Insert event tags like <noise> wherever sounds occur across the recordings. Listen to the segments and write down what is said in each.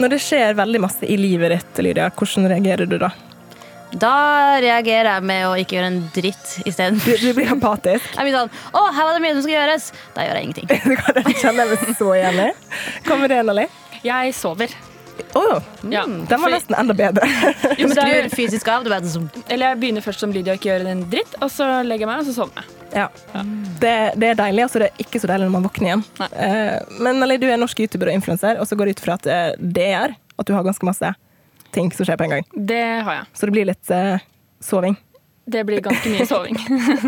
Når det skjer veldig masse i livet ditt, Lydia, hvordan reagerer du da? Da reagerer jeg med å ikke gjøre en dritt isteden. Du, du blir apatisk. Jeg blir sånn Å, her var det mye som skal gjøres. Da gjør jeg ingenting. <laughs> Det kan jeg kjenne meg så igjen i. Hva med det, Nali? Jeg sover. Å, Ja. den var nesten enda bedre. Jo, men det skrur fysisk av. Du vet, sånn eller jeg begynner først som Lydia og ikke gjør en dritt, og så legger jeg meg, og så sovner jeg. Ja. Det, det er deilig, Altså, det er ikke så deilig når man våkner igjen. Eh, men Nali, du er norsk YouTuber og influenser, og så går det ut fra at eh, det gjør at du har ganske masse ting som skjer på en gang. Det har jeg. Så det blir litt uh, soving. Det blir ganske mye soving.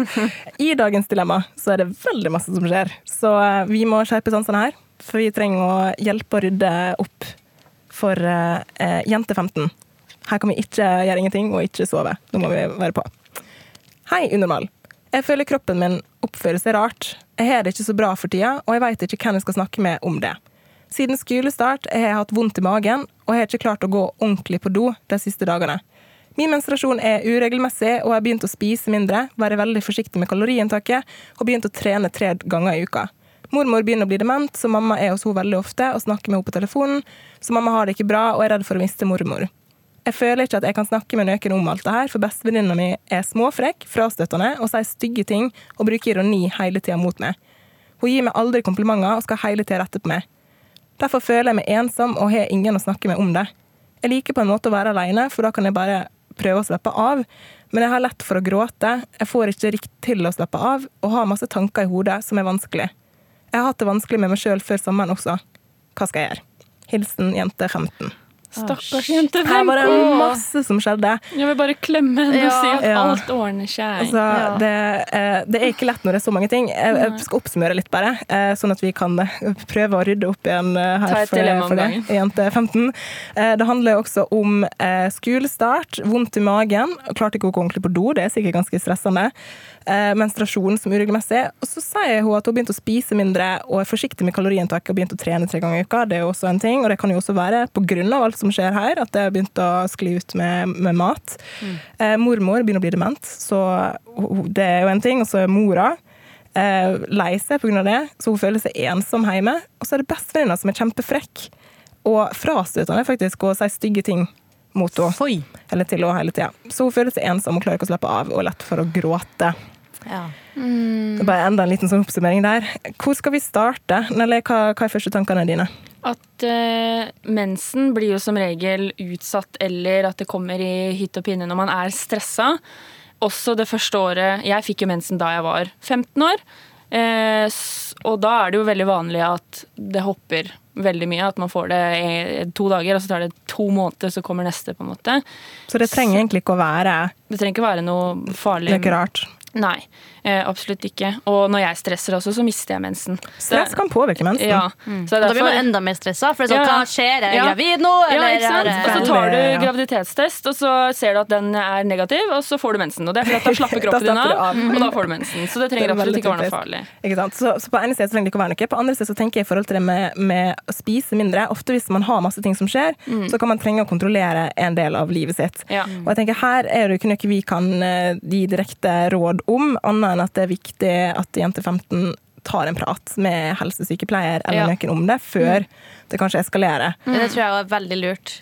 <laughs> I dagens dilemma så er det veldig masse som skjer, så uh, vi må skjerpe sansene her. For vi trenger å hjelpe å rydde opp for uh, jente 15. Her kan vi ikke gjøre ingenting og ikke sove. Nå må vi være på. Hei, unormal. Jeg føler kroppen min oppfører seg rart. Jeg har det ikke så bra for tida, og jeg veit ikke hvem jeg skal snakke med om det. Siden skolestart har jeg hatt vondt i magen, og jeg har ikke klart å gå ordentlig på do de siste dagene. Min menstruasjon er uregelmessig, og jeg har begynt å spise mindre, være veldig forsiktig med kaloriinntaket og begynt å trene tre ganger i uka. Mormor begynner å bli dement, så mamma er hos henne veldig ofte og snakker med henne på telefonen, så mamma har det ikke bra og er redd for å miste mormor. Jeg føler ikke at jeg kan snakke med noen om alt det her, for bestevenninna mi er småfrekk, frastøtende og sier stygge ting og bruker ironi hele tida mot meg. Hun gir meg aldri komplimenter og skal hele tida rette på meg. Derfor føler jeg meg ensom og har ingen å snakke med om det. Jeg liker på en måte å være alene, for da kan jeg bare prøve å slappe av, men jeg har lett for å gråte, jeg får ikke riktig til å slappe av, og har masse tanker i hodet som er vanskelig. Jeg har hatt det vanskelig med meg sjøl før sommeren også. Hva skal jeg gjøre? Hilsen jente 15. Stakkars jente. Her var det masse som skjedde. Jeg vil bare klemme henne og si at Ja. alt ordner seg. Altså, Ja. det, eh, det er ikke lett når det er så mange ting. Jeg, jeg skal oppsummere litt, bare, eh, sånn at vi kan eh, prøve å rydde opp igjen her for, for det. Jente 15. Eh, Det handler også om skolestart, vondt i magen, klarte ikke å gå ordentlig på do, det er sikkert ganske stressende. menstruasjonen Menstruasjon som uregelmessig. Og så sier hun at hun begynte å spise mindre og er forsiktig med kaloriinntaket og begynte å trene tre ganger i uka. Det er jo også en ting, og det kan jo også være på grunn av alt som skjer her, at det har begynt å skli ut med, med mat. Eh, mormor begynner å bli dement, så det er jo en ting. Og så er mora eh, lei seg pga. det, så hun føler seg ensom hjemme. Og så er det bestevenninna som er kjempefrekk og frastøtende faktisk, og sier stygge ting mot henne. Eller til henne hele tida. Så hun føler seg ensom og klarer ikke å slappe av og lett for å gråte. Ja. Det er Bare enda en liten sånn oppsummering der. Hvor skal vi starte? Eller hva, hva er første tankene dine? At uh, mensen blir jo som regel utsatt, eller at det kommer i hytt og pinne når man er stressa. Også det første året Jeg fikk jo mensen da jeg var 15 år. Eh, og da er det jo veldig vanlig at det hopper veldig mye. At man får det i to dager, og så tar det to måneder, så kommer neste. på en måte. Så det trenger egentlig ikke å være Det trenger ikke være noe farlig. noe rart. Nei, eh, absolutt ikke. Og når jeg stresser også, så mister jeg mensen. Stress kan påvirke mensen. Ja, så Derfor... da blir man enda mer stressa. For det er sånn, Ja. hva skjer? Er jeg Ja. gravid nå? Ja, ikke sant? er Og så tar du graviditetstest, og så ser du at den er negativ, og så får du mensen. Og det er fordi at da slapper <laughs> kroppen din av, av. og da får du mensen. Så det trenger det absolutt ikke være noe farlig. Ikke sant? Så, så på ene side så trenger det ikke å være noe. På andre side så tenker jeg i forhold til det med, med å spise mindre. Ofte hvis man har masse ting som skjer, så kan man trenge å kontrollere en del av livet sitt. Ja. Og jeg tenker Her er det ikke noe vi kan eh, gi direkte råd om, annet enn at det er viktig at jente 15 tar en prat med helsesykepleier eller Ja. noen om det, før det kanskje eskalerer. Mm. Det tror jeg er veldig lurt.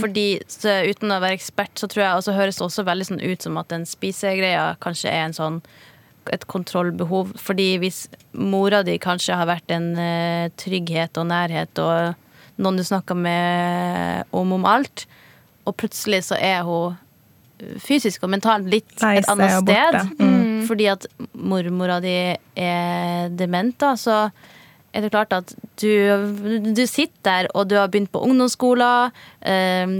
Fordi så, Uten å være ekspert, så tror jeg også høres det også veldig sånn ut som at den spisegreia kanskje er en sånn et kontrollbehov. Fordi hvis mora di kanskje har vært en uh, trygghet og nærhet og noen du snakker med om om alt, og plutselig så er hun fysisk og mentalt litt Leise, et annet sted. Mm. Fordi at mormora di er dement, da, så er det klart at du, du sitter der, og du har begynt på ungdomsskolen. Eh,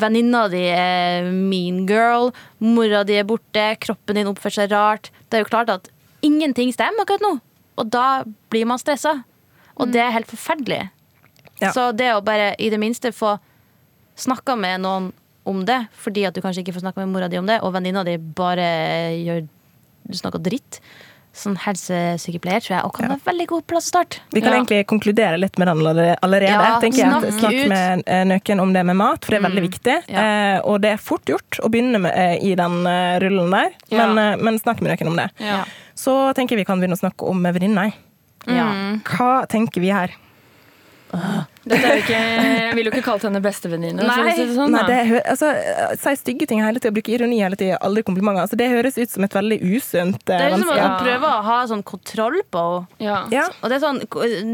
Venninna di er mean girl. Mora di er borte. Kroppen din oppfører seg rart. Det er jo klart at ingenting stemmer akkurat nå. Og da blir man stressa. Og det er helt forferdelig. Ja. Så det å bare i det minste få snakka med noen om det, fordi at du kanskje ikke får snakka med mora di om det, og venninna di bare gjør du snakker dritt. Sånn helsesykepleier tror jeg også kan være en veldig god plass å starte. Vi kan Ja. egentlig konkludere litt med den allerede. Ja, tenker jeg. snakk ut. med nøken om det med mat, for det er veldig Mm. viktig. Ja. Eh, og det er fort gjort å begynne med, eh, i den uh, rullen der, Ja. men, uh, men snakk med nøken om det. Ja. Så tenker jeg vi kan begynne å snakke om venninner. Ja. Mm. Hva tenker vi her? Dette er jo ikke, jeg ville jo ikke kalt henne bestevenninne. Nei. si det sånn, Nei, det altså, eh, Si stygge ting hele tida, bruke ironi hele tida, aldri komplimenter. Altså, det høres ut som et veldig usunt Det eh, er som å. Ja. prøve å ha sånn kontroll på henne. Ja. Ja. Og det er sånn,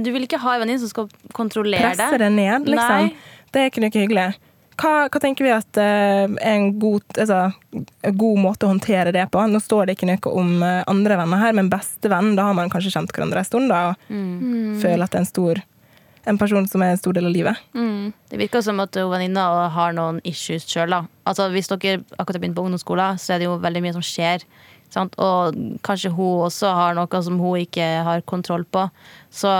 Du vil ikke ha en venninne som skal kontrollere Presse deg. det ned, liksom. Nei. Det er ikke noe hyggelig. Hva, hva tenker vi at eh, er en god, altså, god måte å håndtere det på? Nå står det ikke noe om eh, andre venner her, men bestevenn, da har man kanskje kjent hverandre en stund da, og Mm. føler at det er en stor en person som er en stor del av livet. Mm. Det virker som at venninna har noen issues sjøl. Altså, hvis dere akkurat har begynt på ungdomsskolen, så er det jo veldig mye som skjer. Sant? Og kanskje hun også har noe som hun ikke har kontroll på. Så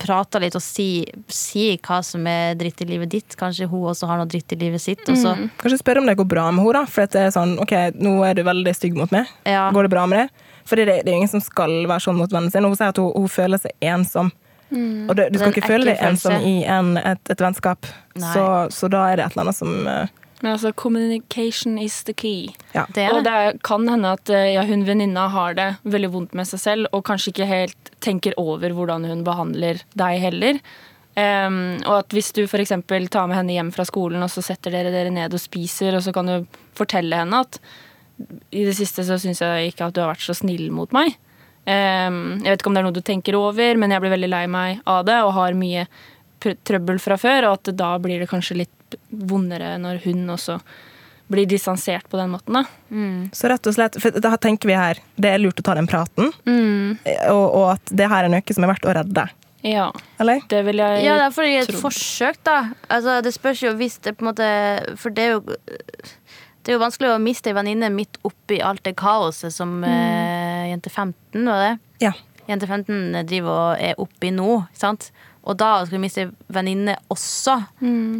prate litt og si, si hva som er dritt i livet ditt. Kanskje hun også har noe dritt i livet sitt. Mm. så, Kanskje spørre om det går bra med henne, for det er sånn OK, nå er du veldig stygg mot meg. ja. Går det bra med det? For det, det er jo ingen som skal være sånn mot vennen sin. Hun sier at hun, hun føler seg ensom. Og det, du skal ikke føle deg ensom i en, et, et vennskap. Så, så da er det et eller annet som uh... Men altså, communication is the key. Ja. Det er Og det. det kan hende at eh, ja, hun venninna har det veldig vondt med seg selv, og kanskje ikke helt tenker over hvordan hun behandler deg heller. Um, og at hvis du f.eks. tar med henne hjem fra skolen, og så setter dere dere ned og spiser, og så kan du fortelle henne at i det siste så syns jeg ikke at du har vært så snill mot meg. Em, jeg vet ikke om det er noe du tenker over, men jeg blir veldig lei meg av det og har mye pr- trøbbel fra før, og at da blir det kanskje litt vondere når hun også blir distansert på den måten. da. Så rett og slett, for da tenker vi her, det er lurt å ta den praten, Mm. og, og at det her er noe som er verdt å redde. Ja, Eller? det vil jeg Ja, det er fordi et tro. forsøk, da. Altså, det spørs jo hvis det på en måte For det er jo det er jo vanskelig å miste ei venninne midt oppi alt det kaoset som eh, jente 15, var det? Ja. Jente 15 driver og er oppi nå, sant? Og da skal du miste ei venninne også.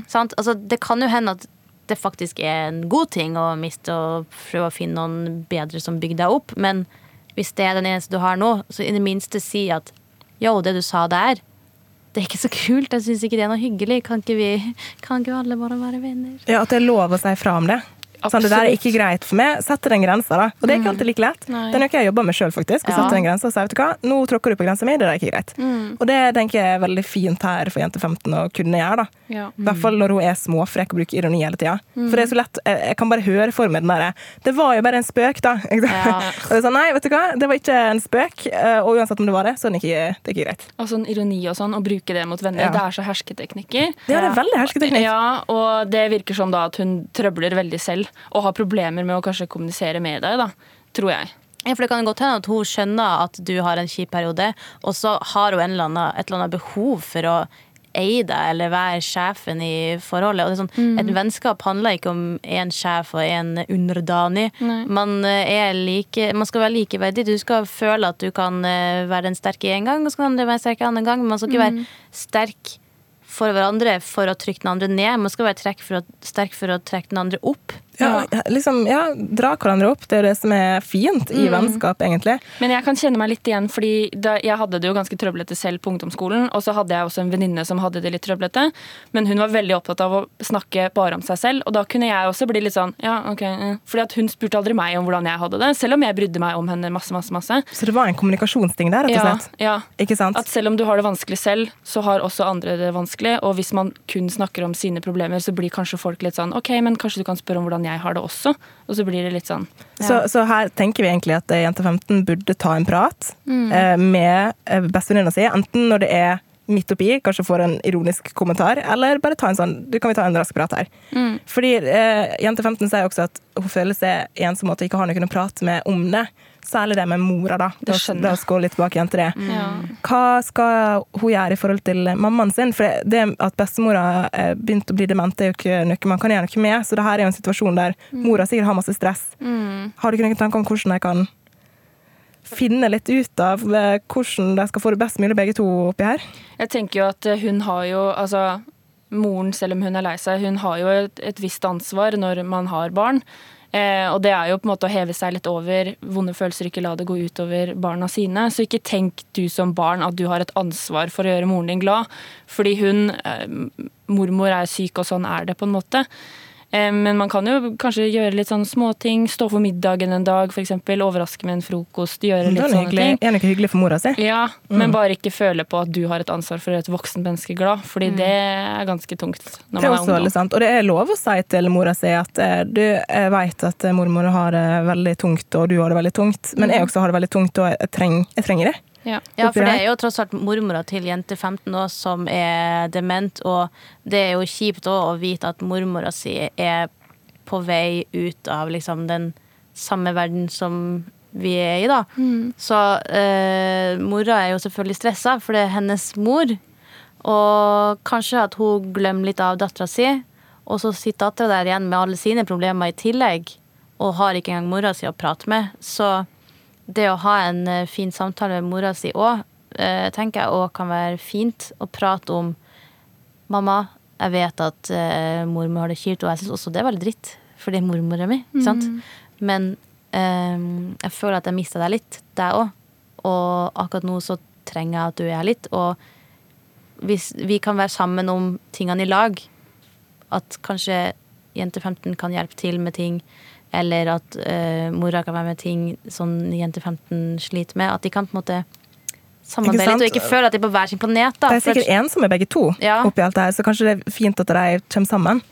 Sant? Altså, det kan jo hende at det faktisk er en god ting å miste og prøve å finne noen bedre som bygger deg opp, men hvis det er den eneste du har nå, så i det minste si at yo, det du sa der, det er ikke så kult. Jeg syns ikke det er noe hyggelig. Kan ikke vi kan ikke alle bare være venner? Ja, At det er lov å si fra om det. Sånn, det der er ikke greit for meg. Sette den grensa, da. Og det er ikke alltid like lett. Nei. Den har ikke jeg jobba med sjøl, faktisk. Å Ja. sette den grensa og si vet du hva, nå tråkker du på grensa mi, det er ikke greit. Og det tenker jeg er veldig fint her for jente 15 å kunne gjøre. da. Ja. I hvert fall når hun er småfrekk og bruker ironi hele tida. For det er så lett, jeg, jeg kan bare høre for meg den derre Det var jo bare en spøk, da. <laughs> Ja. og det er sånn, nei, vet du hva, det var ikke en spøk. eh, Og uansett om det var det, så er det ikke, det er ikke greit. Og sånn ironi og sånn, å bruke det mot venner, Ja. det er så hersketeknikker. Det er veldig hersketeknikk. Ja, og det virker som da at hun trøbler veldig selv, og har problemer med å kanskje kommunisere med deg, da. Tror jeg. Ja, for Det kan godt hende at hun skjønner at du har en kjip periode, og så har hun en eller annen, et eller annet behov for å eie deg eller være sjefen i forholdet. Sånn, Et vennskap handler ikke om én sjef og én underdanig. Man, eh, er like, man skal være likeverdig. Du skal føle at du kan eh, være den sterke en gang, og så kan du være sterk en annen gang. Men man skal ikke være sterk for hverandre for å trykke den andre ned. Man skal være for å, sterk for å trekke den andre opp. Ja, liksom, ja, dra hverandre opp. Det er det som er fint i vennskap, egentlig. Men jeg kan kjenne meg litt igjen, fordi da, jeg hadde det jo ganske trøblete selv på ungdomsskolen. Og så hadde jeg også en venninne som hadde det litt trøblete. Men hun var veldig opptatt av å snakke bare om seg selv. Og da kunne jeg også bli litt sånn ja, ok. eh. Fordi at hun spurte aldri meg om hvordan jeg hadde det. Selv om jeg brydde meg om henne masse, masse, masse. Så det var en kommunikasjonsting der, rett og Ja, slett. ja. Ikke sant? At selv om du har det vanskelig selv, så har også andre det vanskelig. Og hvis man kun snakker om sine problemer, så blir kanskje folk litt sånn OK, men kanskje du kan spørre om hvordan jeg har det også? Og så blir det litt sånn Så, så her tenker vi egentlig at jente 15 burde ta en prat eh, med eh, bestevenninna si, enten når det er midt oppi, kanskje får en ironisk kommentar, eller bare ta en sånn Du kan vi ta en rask prat her. Fordi eh, jente 15 sier også at hun føler seg ensom og at hun ikke har noen å prate med om det. Særlig det med mora, da. Det La, skjønner la oss gå litt tilbake igjen til det. ja. Hva skal hun gjøre i forhold til mammaen sin? For det at bestemora eh, begynte å bli dement, er jo ikke noe man kan gjøre noe med. Så det her er jo en situasjon der mora sikkert har masse stress. Har du ikke noen tanker om hvordan de kan finne litt ut av eh, hvordan de skal få det best mulig begge to oppi her? Jeg tenker jo at eh, hun har jo Altså moren, selv om hun er lei seg, hun har jo et, et visst ansvar når man har barn. Eh, og det er jo på en måte å heve seg litt over vonde følelser, ikke la det gå utover barna sine. Så ikke tenk du som barn at du har et ansvar for å gjøre moren din glad. Fordi hun, eh, mormor er syk, og sånn er det på en måte. Eh, men man kan jo kanskje gjøre litt sånn småting. Stå for middagen en dag, f.eks. Overraske med en frokost. Gjøre litt sånne hyggelig. ting. Er noe hyggelig for mora si. Ja, Mm. men bare ikke føle på at du har et ansvar for å gjøre et voksent menneske glad. Fordi det er ganske tungt når Det er man er også veldig sant. Og det er lov å si til mora si at eh, du, jeg vet at eh, mormor har det veldig tungt, og du har det veldig tungt, men jeg også har det veldig tungt, og jeg, treng, jeg trenger det. Ja. Ja, for det er jo tross alt mormora til jente 15 år som er dement, og det er jo kjipt òg å vite at mormora si er på vei ut av liksom den samme verden som vi er i, da. Så eh, mora er jo selvfølgelig stressa, for det er hennes mor. Og kanskje at hun glemmer litt av dattera si, og så sitter dattera der igjen med alle sine problemer i tillegg, og har ikke engang mora si å prate med. Så det å ha en eh, fin samtale med mora si òg, tenker jeg òg kan være fint. Å prate om Mamma, jeg vet at eh, mormor har det kjipt, og jeg syns også det er veldig dritt, for det er mormora mi. Sant? Men um, jeg føler at jeg mista deg litt, deg òg. Og akkurat nå så trenger jeg at du er her litt. Og hvis vi kan være sammen om tingene i lag, at kanskje jente 15 kan hjelpe til med ting, eller at uh, mora kan være med ting som jente 15 sliter med, at de kan på en måte samarbeide litt, og ikke føle at de er på hver sin planet. Da, Det er sikkert ensomme begge to, Ja. oppi alt det her, så kanskje det er fint at de kommer sammen.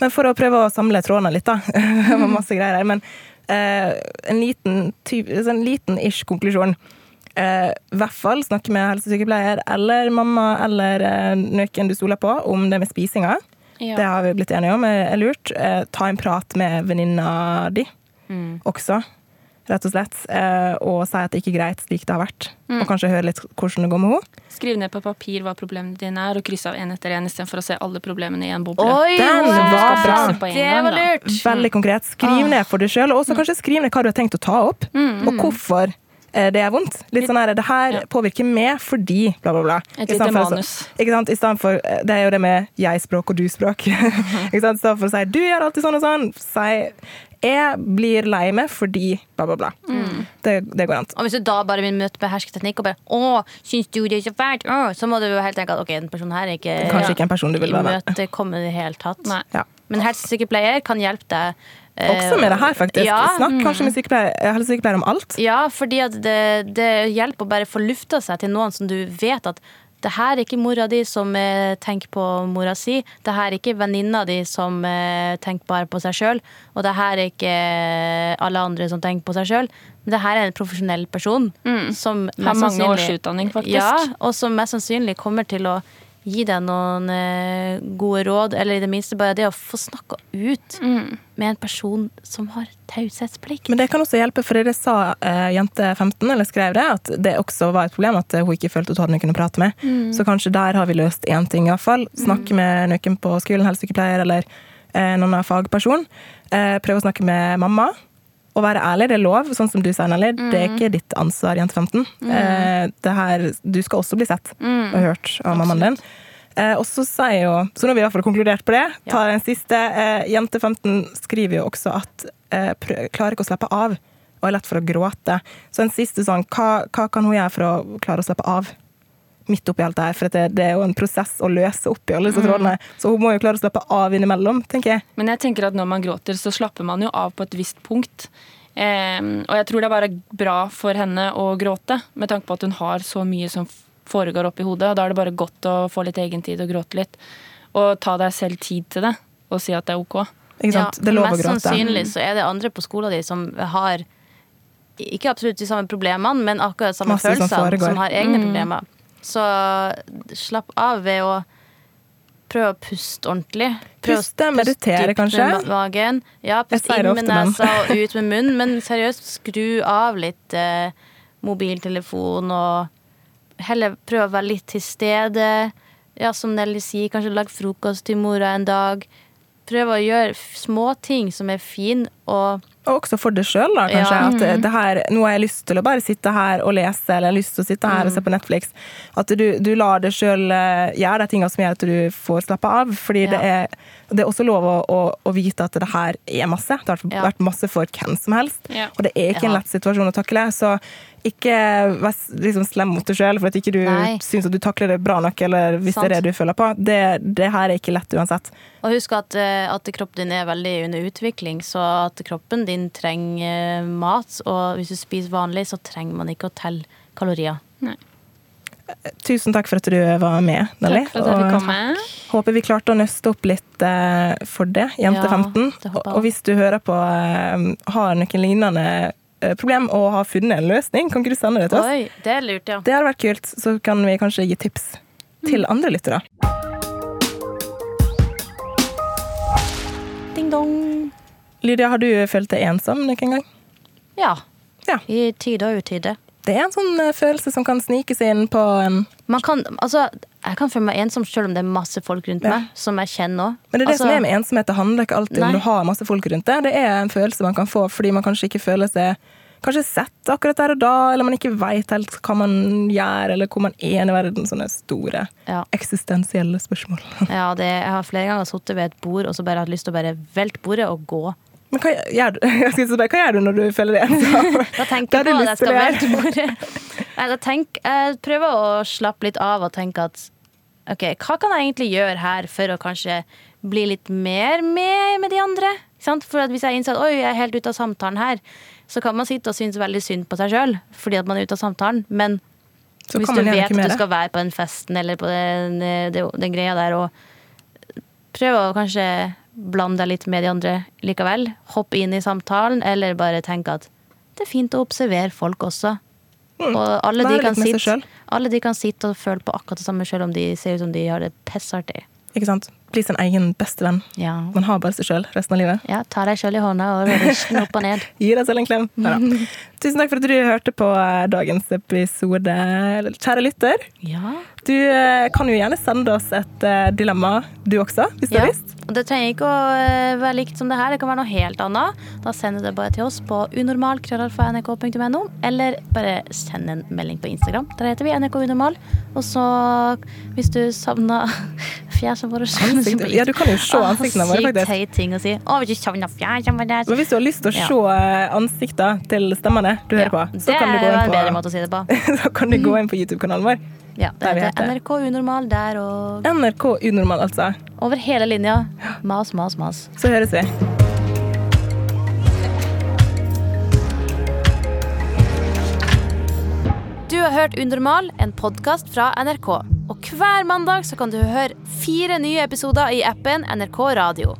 Men for å prøve å samle trådene litt, da. <laughs> Det var masse greier her. Men uh, en liten, typ, en liten ish konklusjon. Eh, I hvert fall snakke med helsesykepleier eller mamma eller uh, noen du stoler på om det med spisinga. Ja. Det har vi blitt enige om er er lurt. Eh, ta en prat med venninna di Mm. også, rett og slett. Eh, og si at det ikke er greit slik det har vært. Mm. Og kanskje høre litt hvordan det går med henne. Skriv ned på papir hva problemene dine er, og kryss av en etter én istedenfor å se alle problemene i en boble. Oi, Den var bra. På Det var lurt. Veldig konkret. Skriv Ah. ned for deg sjøl, og også kanskje skriv ned hva du har tenkt å ta opp, og hvorfor eh, det er vondt. Litt sånn her, Det her Ja. påvirker meg fordi bla, bla, bla. Et I lite manus. å- manus. Ikke sant? I stedet for, eh, det er jo det med jeg-språk og du-språk. <laughs> Ikke sant? I stedet for å si 'du gjør alltid sånn og sånn', si 'jeg blir lei meg fordi bla, bla, bla'. Det, det går an. Og hvis du da bare vil møte med hersketeknikk og bare 'Å, syns du det er så fælt?' Å, så må du jo helt tenke at ok, den personen her er ikke Kanskje ikke en person du vil være med. imøtekommende i det hele tatt. Ja. Men helsesykepleier kan hjelpe deg. Eh, Også med det her, faktisk. Ja, Snakk kanskje med sykepleier, eh, helsesykepleier om alt. ja, fordi det, det hjelper å bare få lufta seg til noen som du vet at det her er ikke mora di som eh, tenker på mora si. Det her er ikke venninna di som tenker bare på seg sjøl. Og det her er ikke alle andre som tenker på seg sjøl. Men det her er en profesjonell person som Har mange års utdanning, faktisk. Ja, og som mest sannsynlig kommer til å gi deg noen eh, gode råd, eller i det minste bare det å få snakka ut med en person som har taushetsplikt. Men det kan også hjelpe, for det sa eh, jente 15, eller skrev det, at det også var et problem at eh, hun ikke følte at hun hadde noen å prate med. Så kanskje der har vi løst én ting, iallfall. Snakke med noen på skolen, helsesykepleier eller eh, noen av fagperson. Eh, prøve å snakke med mamma. Og være ærlig, det er lov, sånn som du sa, Nelly. Det er ikke ditt ansvar, jente 15. Eh, det her, du skal også bli sett og hørt av mammaen din. Eh, og så sier jo, så nå har vi i hvert fall konkludert på det. tar en siste. Eh, jente 15 skriver jo også at eh, prø klarer ikke å slappe av, og er lett for å gråte. Så en siste sånn, hva, hva kan hun gjøre for å klare å slappe av? Midt oppi alt det her, for det, det er jo en prosess å løse opp i alle disse trådene. Så hun må jo klare å slappe av innimellom, tenker jeg. Men jeg tenker at når man gråter, så slapper man jo av på et visst punkt. Eh, og jeg tror det er bare bra for henne å gråte, med tanke på at hun har så mye som foregår oppi hodet. Og da er det bare godt å få litt egen tid og gråte litt. Og ta deg selv tid til det, og si at det er ok. Ikke sant? det er lov å mest sannsynlig så er det andre på skolen din som har ikke absolutt de samme problemene, men akkurat samme Masse som som har egne problemer. Så slapp av ved å prøve å puste ordentlig. Prøv Puste, meditere, kanskje? Magen. Ja, puste pust inn med nesa og <laughs> ut med munnen, men seriøst, skru av litt eh, mobiltelefon og heller prøve å være litt til stede. Ja, som Nelly sier, kanskje lag frokost til mora en dag. Prøve å gjøre småting som er fin, og Og også for deg sjøl, da, kanskje. Ja. At eh, det her, nå har jeg lyst til å bare sitte her og lese, eller jeg har lyst til å sitte her og se på Netflix. At du, du lar deg sjøl gjøre de tinga som gjør at du får slappe av. Fordi det, er, det er også lov å, å, å vite at det her er masse. Det har Ja. vært masse for hvem som helst. Ja. Og det er ikke en lett situasjon å takle. Så ikke vær liksom slem mot deg sjøl for at ikke du Nei. syns at du takler det bra nok, eller hvis Sant. det er det du føler på. Det, det her er ikke lett uansett. Og husk at, eh, at kroppen din er veldig under utvikling, så at kroppen din trenger eh, mat. Og hvis du spiser vanlig, så trenger man ikke å telle kalorier. Tusen takk for at du var med, Nelly. Takk for at jeg fikk med. komme. håper vi klarte å nøste opp litt eh, for det, Jente Ja, 15. det Og, hvis du hører på eh, har noen lignende eh, problem og har funnet en løsning, kan ikke du sende det til oss? Oi, det er lurt, ja. Det hadde vært kult, så kan vi kanskje gi tips til andre lyttere. Ding dong. Lydia, har du følt deg ensom noen gang? Ja. Ja. I tide og utide. Det er en sånn eh, følelse som kan snike seg inn på en Man kan, altså, jeg kan føle meg ensom selv om det er masse folk rundt Ja. meg, som jeg kjenner også. Men det er det som er med ensomhet. Det handler ikke alltid Nei. om du har masse folk rundt deg. Det er en følelse man kan få fordi man kanskje ikke føler seg kanskje sett akkurat der og da, eller man ikke veit helt hva man gjør, eller hvor man er i verden. Sånne store Ja. eksistensielle spørsmål. Ja, det, jeg har flere ganger sittet ved et bord og så bare hatt lyst til å bare velte bordet og gå. Men hva gjør <laughs> spørre, hva gjør du når du føler det? <laughs> Da tenker jeg på at jeg skal velte bordet. Jeg prøver å slappe litt av og tenke at OK, hva kan jeg egentlig gjøre her for å kanskje bli litt mer med med de andre? Sant? For hvis jeg innser at oi, jeg er helt ute av samtalen her, så kan man sitte og synes veldig synd på seg sjøl fordi at man er ute av samtalen. Men Så hvis du vet at du skal være på den festen eller på den, den, den greia der, og prøve å kanskje blande deg litt med de andre likevel. Hoppe inn i samtalen, eller bare tenke at det er fint å observere folk også. Og alle de, kan sitte, alle de kan sitte og føle på akkurat det samme, selv om de ser ut som de har det pissartig. Ikke sant? Bli sin egen bestevenn. Ja. Man har bare seg sjøl resten av livet. ja, ta deg sjøl i hånda og rist <laughs> opp og ned. Gi deg selv en klem. Neida. <laughs> Tusen takk for at du hørte på eh, dagens episode, kjære lytter. Ja. Du eh, kan jo gjerne sende oss et eh, dilemma, du også, hvis du Ja. har lyst. Det trenger ikke å eh, være likt som det her, det kan være noe helt annet. Da sender du det bare til oss på unormal.nrk.no, eller bare send en melding på Instagram. Der heter vi NRK Unormal. Og så, hvis du <laughs> fjeset vårt Ansikt- ja, du kan jo se ansiktene våre, faktisk. Sykt høy ting å si. Å, hvis du Men hvis du har lyst til å Ja. se ansikter til stemmene du hører på, så kan du gå en inn bedre på, måte å si det på. <laughs> så kan du gå inn på YouTube-kanalen vår. Ja, det heter. NRK Unormal der og NRK Unormal, altså. over hele linja. Mas, mas, mas. Så høres vi. Du har hørt Unormal, en podkast fra NRK. Og hver mandag så kan du høre fire nye episoder i appen NRK Radio.